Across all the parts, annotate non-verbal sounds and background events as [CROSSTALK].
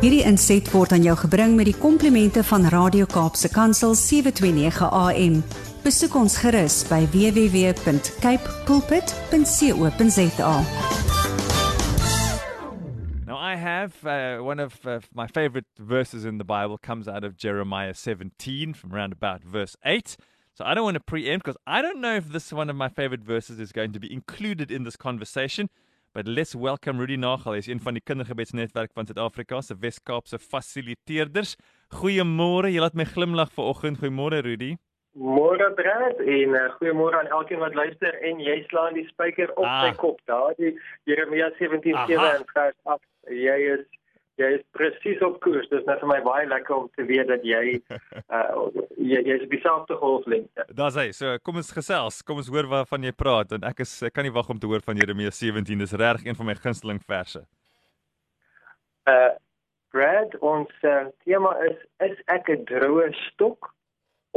Hierdie inset word aan jou gebring met die komplimente van Radio Kaapse Kansel 729 AM. Besoek ons gerus by www.cape pulpit.co.za. Now, I have uh, one of uh, my favorite verses in the Bible comes out of Jeremiah 17 from around about verse 8. So I don't want to preempt because I don't know if this one of my favorite verses is going to be included in this conversation. But let's welcome Rudy Nagel. Hy's een van die kindergebedsnetwerk van Suid-Afrika se Wes-Kaapse fasiliteerders. Goeiemôre. Jy laat my glimlag vanoggend. Goeiemôre Rudy. Môre Brad en uh, goeiemôre aan elkeen wat luister en jy slaan die spyker op Ah. sy kop. Daardie Jeremia 17:7 Aha. en vers 8. Jy is jy is presies op koers. Dit is net vir my baie lekker om te weet dat jy [LAUGHS] uh jy jy is op dieselfde golflengte. Daar's hy. So kom ons gesels. Kom ons hoor waarvan jy praat en ek is ek kan nie wag om te hoor van Jeremia 17. Dis regtig een van my gunsteling verse. Uh Brad, ons uh, tema is is ek 'n droë stok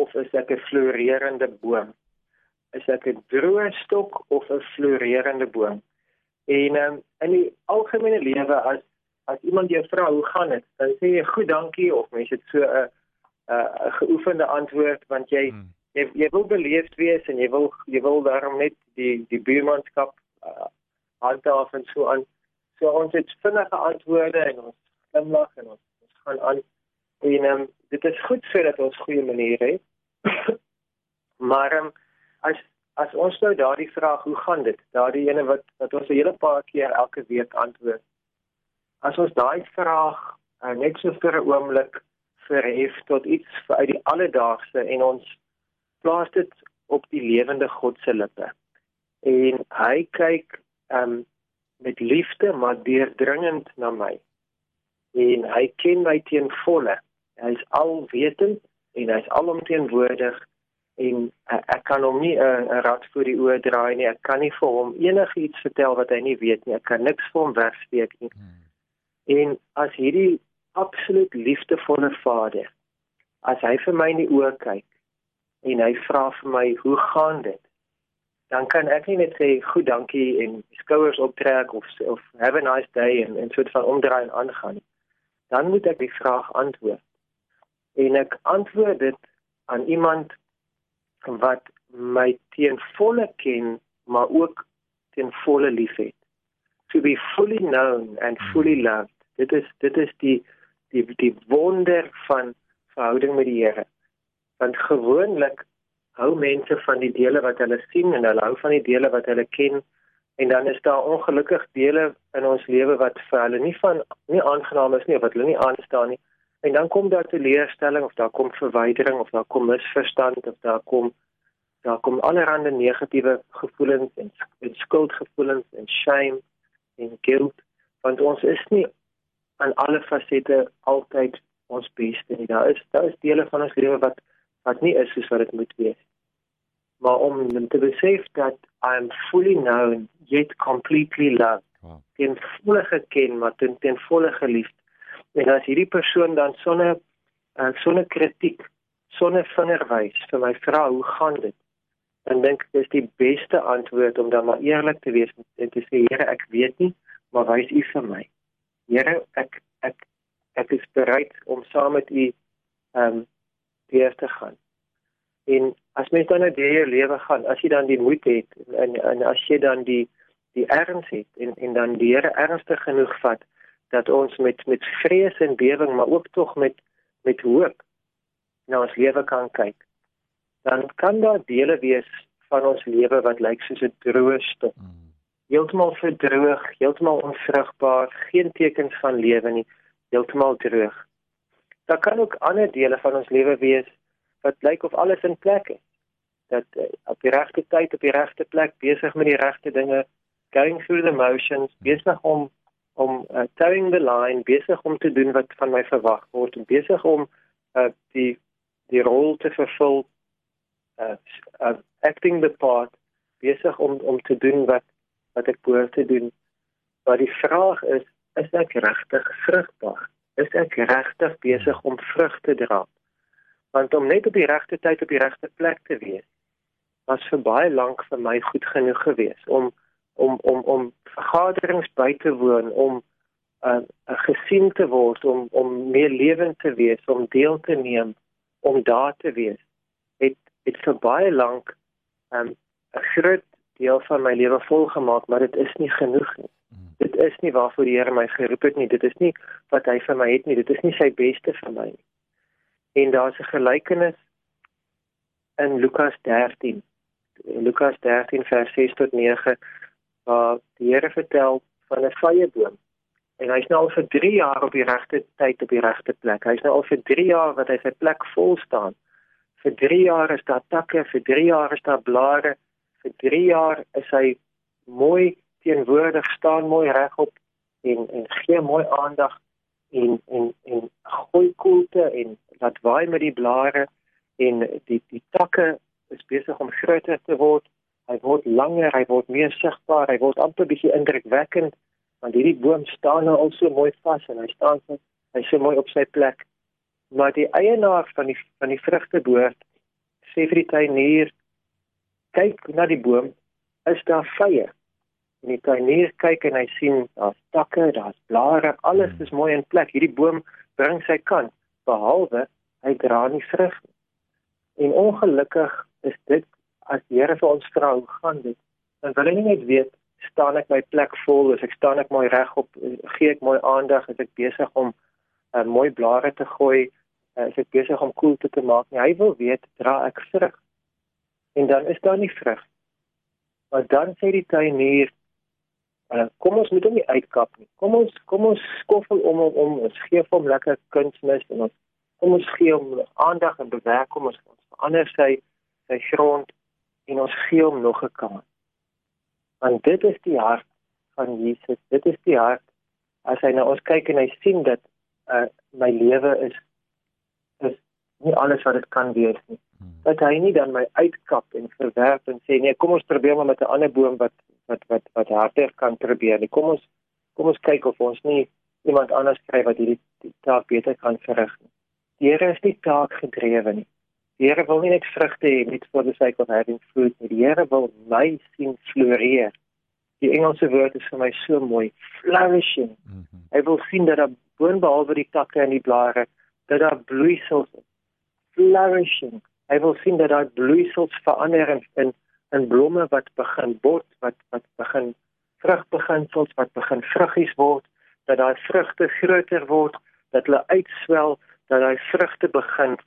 of is ek 'n floreerende boom? Is ek 'n droë stok of 'n floreerende boom? En um, in die algemene lewe as as iemand jou vra hoe gaan dit, dan sê jy goed dankie of mens het so 'n 'n geoefende antwoord want jy Hmm. jy, jy wil beleefd wees en jy wil jy wil daarom net die die buurmanskap uh, handhaaf en so aan. So ons het vinnige antwoorde en ons glimlag en ons, ons gaan aan. En um, dit is goed sodat ons goeie maniere het. [COUGHS] maar um, as as ons nou daardie vraag hoe gaan dit? Daardie ene wat wat ons 'n hele paar keer elke week antwoord. As ons daai vraag uh, net so vir 'n oomblik verhef tot iets uit die alledaagse en ons plaas dit op die lewende God se lippe. En hy kyk um met liefde maar deurdringend na my. En hy ken my ten volle. Hy's alwetend en hy's alomteenwoordig en uh, ek kan hom nie 'n uh, rad voor die oë draai nie. Ek kan nie vir hom enigiets vertel wat hy nie weet nie. Ek kan niks vir hom wegsteek nie. En as hierdie absoluut liefdevolle Vader as hy vir my in die oë kyk en hy vra vir my hoe gaan dit dan kan ek nie net sê goed dankie en skouers optrek of of have a nice day en en soort van omdraai en aangaan nie. Dan moet ek die vraag antwoord. En ek antwoord dit aan iemand wat my ten volle ken, maar ook ten volle liefhet. To be fully known and fully loved. Dit is dit is die die die wonder van verhouding met die Here. Want gewoonlik hou mense van die dele wat hulle sien en hulle hou van die dele wat hulle ken. En dan is daar ongelukkig dele in ons lewe wat vir hulle nie van nie aangenaam is nie of wat hulle nie aanstaan nie. En dan kom daar teleurstelling of daar kom verwydering of daar kom misverstand of daar kom daar kom allerlei negatiewe gevoelens en, en skuldgevoelens en shame en guilt. Want ons is nie aan alle fasette altyd ons beste nie daar is daar is dele van ons lewe wat wat nie is soos wat dit moet wees. Maar om te besef dat I am fully known yet completely loved. Wow. Ten volle geken maar ten, ten volle geliefd. En as hierdie persoon dan sonder uh, sonder kritiek, sonder vingerwys vir my vra hoe gaan dit? Dan dink ek dis die beste antwoord om dan maar eerlik te wees en te sê Here, ek weet nie, maar wys U vir my. Here, ek ek ek is bereid om saam met U ehm um, deur te gaan. En as mens dan deur jou lewe gaan, as jy dan die moed het en en as jy dan die die erns het en en dan die Here ernstig genoeg vat dat ons met met vrees en bewering maar ook tog met met hoop na ons lewe kan kyk. Dan kan daar dele wees van ons lewe wat lyk soos 'n droë stok. Heeltemal verdroog, heeltemal onvrugbaar, geen tekens van lewe nie, heeltemal droog. Daar kan ook ander dele van ons lewe wees wat lyk of alles in plek is. Dat uh, op die regte tyd op die regte plek besig met die regte dinge, going through the motions, besig om om uh, towing the line, besig om te doen wat van my verwag word, besig om uh, die die rol te vervul uh, uh, acting the part, besig om om te doen wat wat ek behoort te doen. Maar die vraag is, is ek regtig vrugbaar? Is ek regtig besig om vrug te dra? Want om net op die regte tyd op die regte plek te wees, was vir baie lank vir my goed genoeg geweest om om om om vergaderings by te woon om 'n uh, gesien te word, om om meer lewend te wees, om deel te neem, om daar te wees, het het vir baie lank um, 'n groot deel van my lewe volgemaak, maar dit is nie genoeg nie. Hmm. Dit is nie waarvoor die Here my geroep het nie. Dit is nie wat hy vir my het nie. Dit is nie sy beste vir my nie. En daar's 'n gelykenis in Lukas 13. Lukas 13 vers 6 tot 9 waar die Here vertel van 'n vrye boom. En hy's nou al vir 3 jaar op die regte tyd op die regte plek. Hy's nou al vir 3 jaar wat hy sy plek vol staan. Vir 3 jaar is daar takke, vir 3 jaar is daar blare, vir 3 jaar is hy mooi teenwoordig, staan mooi regop en en gee mooi aandag en en en gooi koelte en laat waai met die blare en die die takke is besig om groter te word. Hy word langer, hy word meer sigbaar, hy word amper bietjie indrukwekkend want hierdie boom staan nou al so mooi vas en hy staan so hy so mooi op sy plek. Maar die eienaar van die van die vrugteboord sê vir die tuinier kyk na die boom, is daar vye? En die tuinier kyk en hy sien daar's takke, daar's blare, alles hmm. is mooi in plek. Hierdie boom bring sy kant behalwe hy dra nie vrug nie. En ongelukkig is dit as die Here vir ons vra hoe gaan dit? Dan wil hy nie net weet staan ek my plek vol, as ek staan ek mooi regop, gee ek mooi aandag, as ek besig om uh, mooi blare te gooi, uh, as ek besig om koelte te maak nie. Hy wil weet dra ek vrug. En dan is daar nie vrug. Maar dan sê die tuinier Uh, kom ons moet hom nie uitkap nie. Kom ons kom ons skoffel om hom om ons gee hom lekker kunsmis en ons kom ons gee hom aandag en bewerk hom ons verander sy sy grond en ons gee hom nog 'n kans. Want dit is die hart van Jesus. Dit is die hart as hy na ons kyk en hy sien dat uh, my lewe is nie alles wat dit kan wees nie. Dat hy nie dan my uitkap en verwerp en sê nee, kom ons probeer maar met 'n ander boom wat wat wat wat harder kan probeer. Nie. Kom ons kom ons kyk of ons nie iemand anders kry wat hierdie taak beter kan verrig nie. Die Here is nie taak gedrewe nie. Die Here wil nie net vrugte hê net vir die sake of having fruit nie. Die Here wil my sien floreer. Die Engelse woord is vir my so mooi, flourishing. Mm -hmm. Hy wil sien dat daar boonbehalwe die takke en die blare, dat daar bloeisels is. Flourishing. Hy wil sien dat daar bloeisels verander in in, in blomme wat begin bot, wat wat begin vrugbeginsels wat begin vruggies word, dat daai vrugte groter word, dat hulle uitswel, dat daai vrugte begin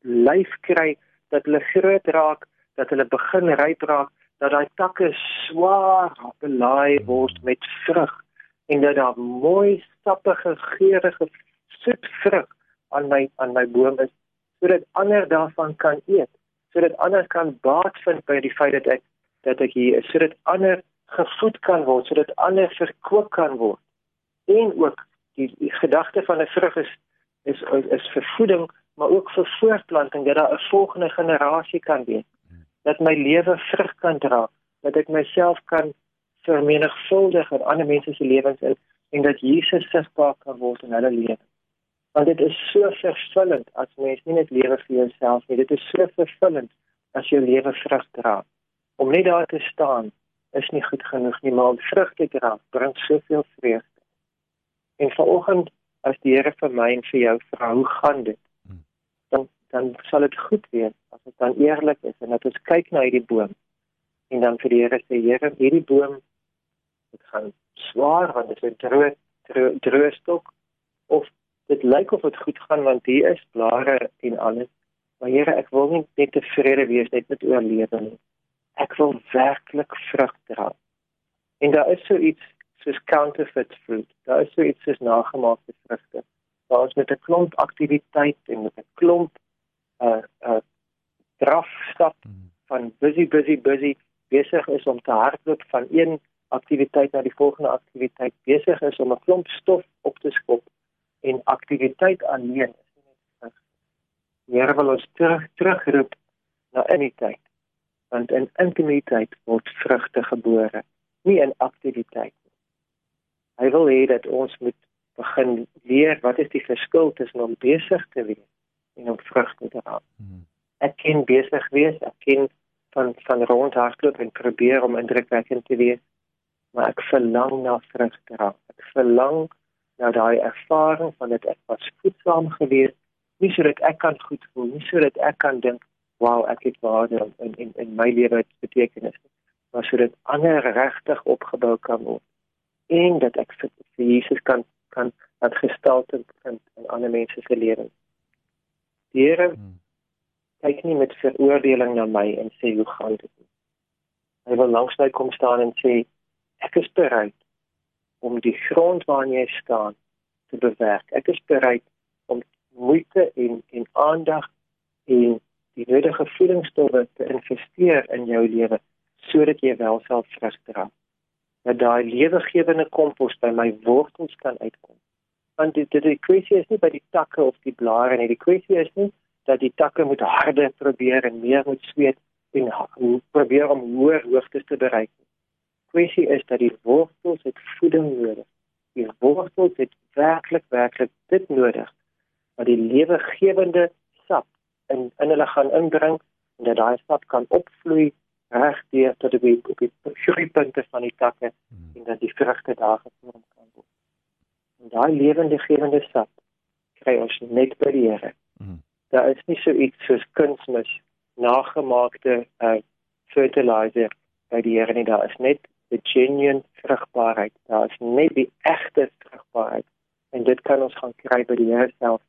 lyf kry dat hulle groot raak, dat hulle begin ryp raak, dat daai takke swaar belaai word met vrug en dat daar mooi sappige geurende soet vrug aan my aan my boom is sodat ander daarvan kan eet, sodat ander kan baat vind by die feit dat ek dat ek hier is, sodat ander gevoed kan word, sodat ander verkoop kan word. En ook die, die gedagte van 'n vrug is is is vir voeding maar ook vir voortplanting dat daar 'n volgende generasie kan wees dat my lewe vrug kan dra dat ek myself kan vermenigvuldig in ander mense se lewens in en dat Jesus sigbaar kan word in hulle lewe want dit is so vervullend as mens nie net lewe vir jouself nie. Dit is so vervullend as jou lewe vrug dra om net daar te staan is nie goed genoeg nie maar om vrug te dra bring soveel vreugde. En vanoggend as die Here vir my en vir jou vra hoe gaan dit? Dan sal dit goed wees as dit dan eerlik is en dat ons kyk na hierdie boom en dan vir die Here sê Here hierdie boom dit gaan swaar want dit is 'n droë droë stok of dit lyk of dit goed gaan want hier is blare en alles. Maar Here ek wil nie net tevrede wees net met oorlewe nie. Ek wil werklik vrug dra. En daar is so iets soos counterfeit fruit. Daar is so iets soos nagemaakte vrugte. Waar ons met 'n klomp aktiwiteit en met 'n klomp uh, uh, drafstap hmm. van busy busy busy besig is om te hardloop van een aktiwiteit na die volgende aktiwiteit besig is om 'n klomp stof op te skop en aktiwiteit alleen is nie net vrug. Here wil ons terug terugroep na intimiteit. Want in intimiteit word vrugte gebore, nie in aktiwiteit nie. Hy wil hê dat ons moet begin leer wat is die verskil tussen om besig te wees en om vrug te dra. Hmm. Ek ken besig wees, ek ken van van rondhardloop en probeer om indrukwekkend te wees. maar ek verlang na vrug dra. Ek verlang na daai ervaring van dit ek was voedsaam gewees, nie sodat ek kan goed voel, nie sodat ek kan dink, "Wow, ek het waarde in in in my lewe het betekenis." Maar sodat ander regtig opgebou kan word en dat ek vir, vir Jesus kan kan dat gestalte vind in ander mense se lewens. Die Here hmm. kyk nie met veroordeling na my en sê hoe gaan dit nie. Hy wil langs my kom staan en sê ek is bereid om die grond waarin jy staan te bewerk. Ek is bereid om moeite en en aandag en die nodige voedingsstowwe te investeer in jou lewe sodat jy wel self vrug dra. Dat daai lewegewende kompos by my wortels kan uitkom. Want dit die kwessie is nie by die takke of die blare nie. Die kwessie is nie dat die takke moet harder probeer en meer moet sweet en probeer om hoër hoogtes te bereik kwessie is dat die wortels het voeding nodig. Die wortels het werklik werklik dit nodig wat die lewegewende sap in in hulle gaan inbring en dat daai sap kan opvloei regdeur tot die op die groeipunte van die takke en dat die vrugte daar gevorm kan word. En daai lewende gewende sap kry ons net by die Here. Hmm. Daar is nie so iets soos kunsmis nagemaakte uh, fertilizer by die Here nie. Daar is net the genuine vrugbaarheid. Daar is net die egte vrugbaarheid en dit kan ons gaan kry by die Here self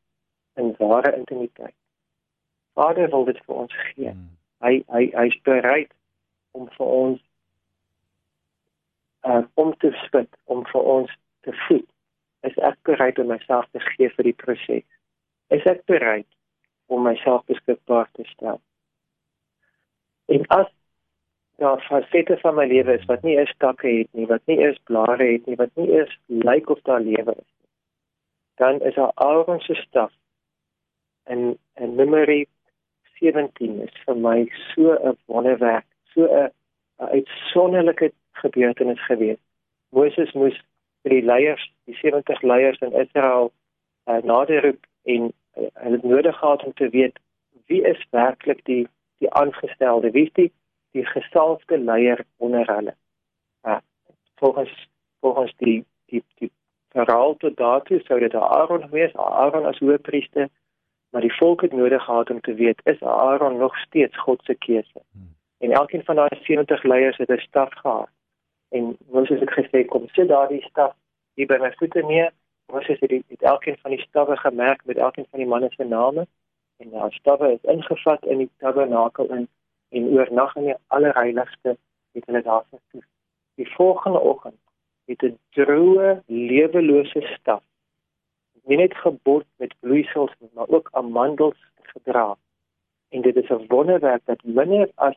in ware intimiteit. Vader wil dit vir ons gee. Hmm. Hy hy hy's bereid om vir ons uh, om te spit, om vir ons te voed. Is ek bereid om myself te gee vir die proses? Is ek bereid om myself beskikbaar te stel? En as daar fasette van my lewe is wat nie eens takke het nie, wat nie eens blare het nie, wat nie eens lyk of daar lewe is nie. Dan is daar alreeds se staf. En en memory 17 is vir my so 'n wonderwerk, so 'n uitsonderlike gebeurtenis gewees. Moses moes vir die leiers, die 70 leiers in Israel uh, naderroep en uh, hulle nodig gehad om te weet wie is werklik die die aangestelde, wie is die die gesalfde leier onder hulle. Uh, volgens volgens die die die verhaal tot daartoe sou dit Aaron wees, Aaron as hoëpriester, maar die volk het nodig gehad om te weet is Aaron nog steeds God se keuse. Hmm. En elkeen van daai 70 leiers het 'n staf gehad. En Moses het gesê kom sit daardie staf hier by my voete neer. Moses het, het elkeen van die stawwe gemerk met elkeen van die manne se name en daai stawwe is ingevat in die tabernakel in en oornag in die allerheiligste het hulle daar gesit. Die volgende oggend het 'n droë, lewelose staf nie net gebord met bloeisels nie, maar ook amandels gedra. En dit is 'n wonderwerk dat minder as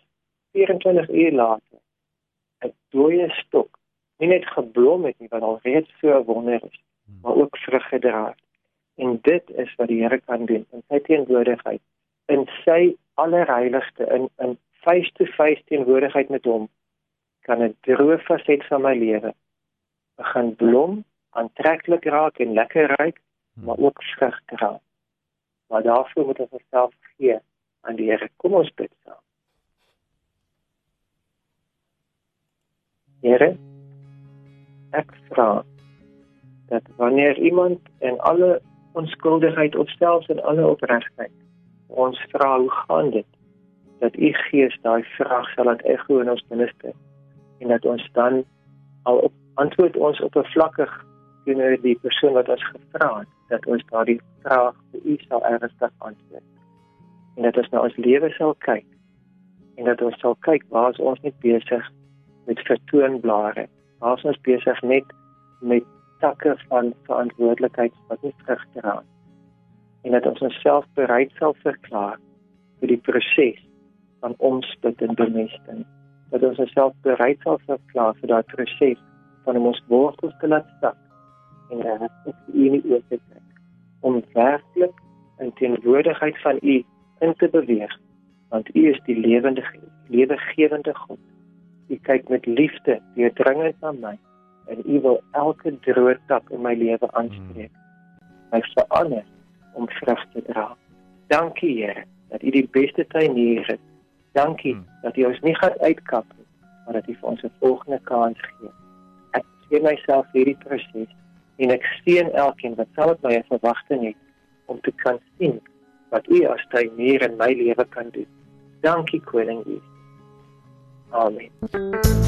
24 uur later 'n dooie stok nie net geblom het nie, wat al reeds so wonder is, maar ook vrug gedra het. En dit is wat die Here kan doen in sy teenwoordigheid in sy allerheiligste in in face to face teenwoordigheid met hom kan 'n droë faset van my lewe begin blom, aantreklik raak en lekker ruik, hmm. maar ook vrug dra. Maar daarvoor moet ons onsself gee aan die Here. Kom ons bid saam. Here, ek vra dat wanneer iemand in alle onskuldigheid selfs in alle opregtheid ons vra hoe gaan dit? Dat u gees daai vraag sal laat ego in ons binneste en dat ons dan al op antwoord ons op 'n vlakkig teenoor die persoon wat ons gevra het dat ons daardie vraag vir u sal ernstig antwoord. En dat ons na ons lewe sal kyk en dat ons sal kyk waar ons net besig met vertoonblare. Waar ons besig net met takke van verantwoordelikheid wat nie vrug dra nie en dat ons onsself bereid sal verklaar vir die proses van omspit en bemesting. Dat ons onsself bereid sal verklaar vir daardie proses van om ons wortels te laat sak en dat ons u nie oor te trek om werklik in teenwoordigheid van u in te beweeg want u is die lewende lewegewende God. U kyk met liefde deurdringend na my en u wil elke droë tak in my lewe aanspreek. My verander om vrug te dra. Dankie Here dat u die beste tuinier is Dankie hmm. dat U ons nie gaan uitkap nie, maar dat U vir ons 'n volgende kans gee gee myself hierdie proses en ek steun elkeen wat saam met my 'n verwagting het om te kan sien wat U as tuinier in my lewe kan doen. Dankie koning Jesus. Amen.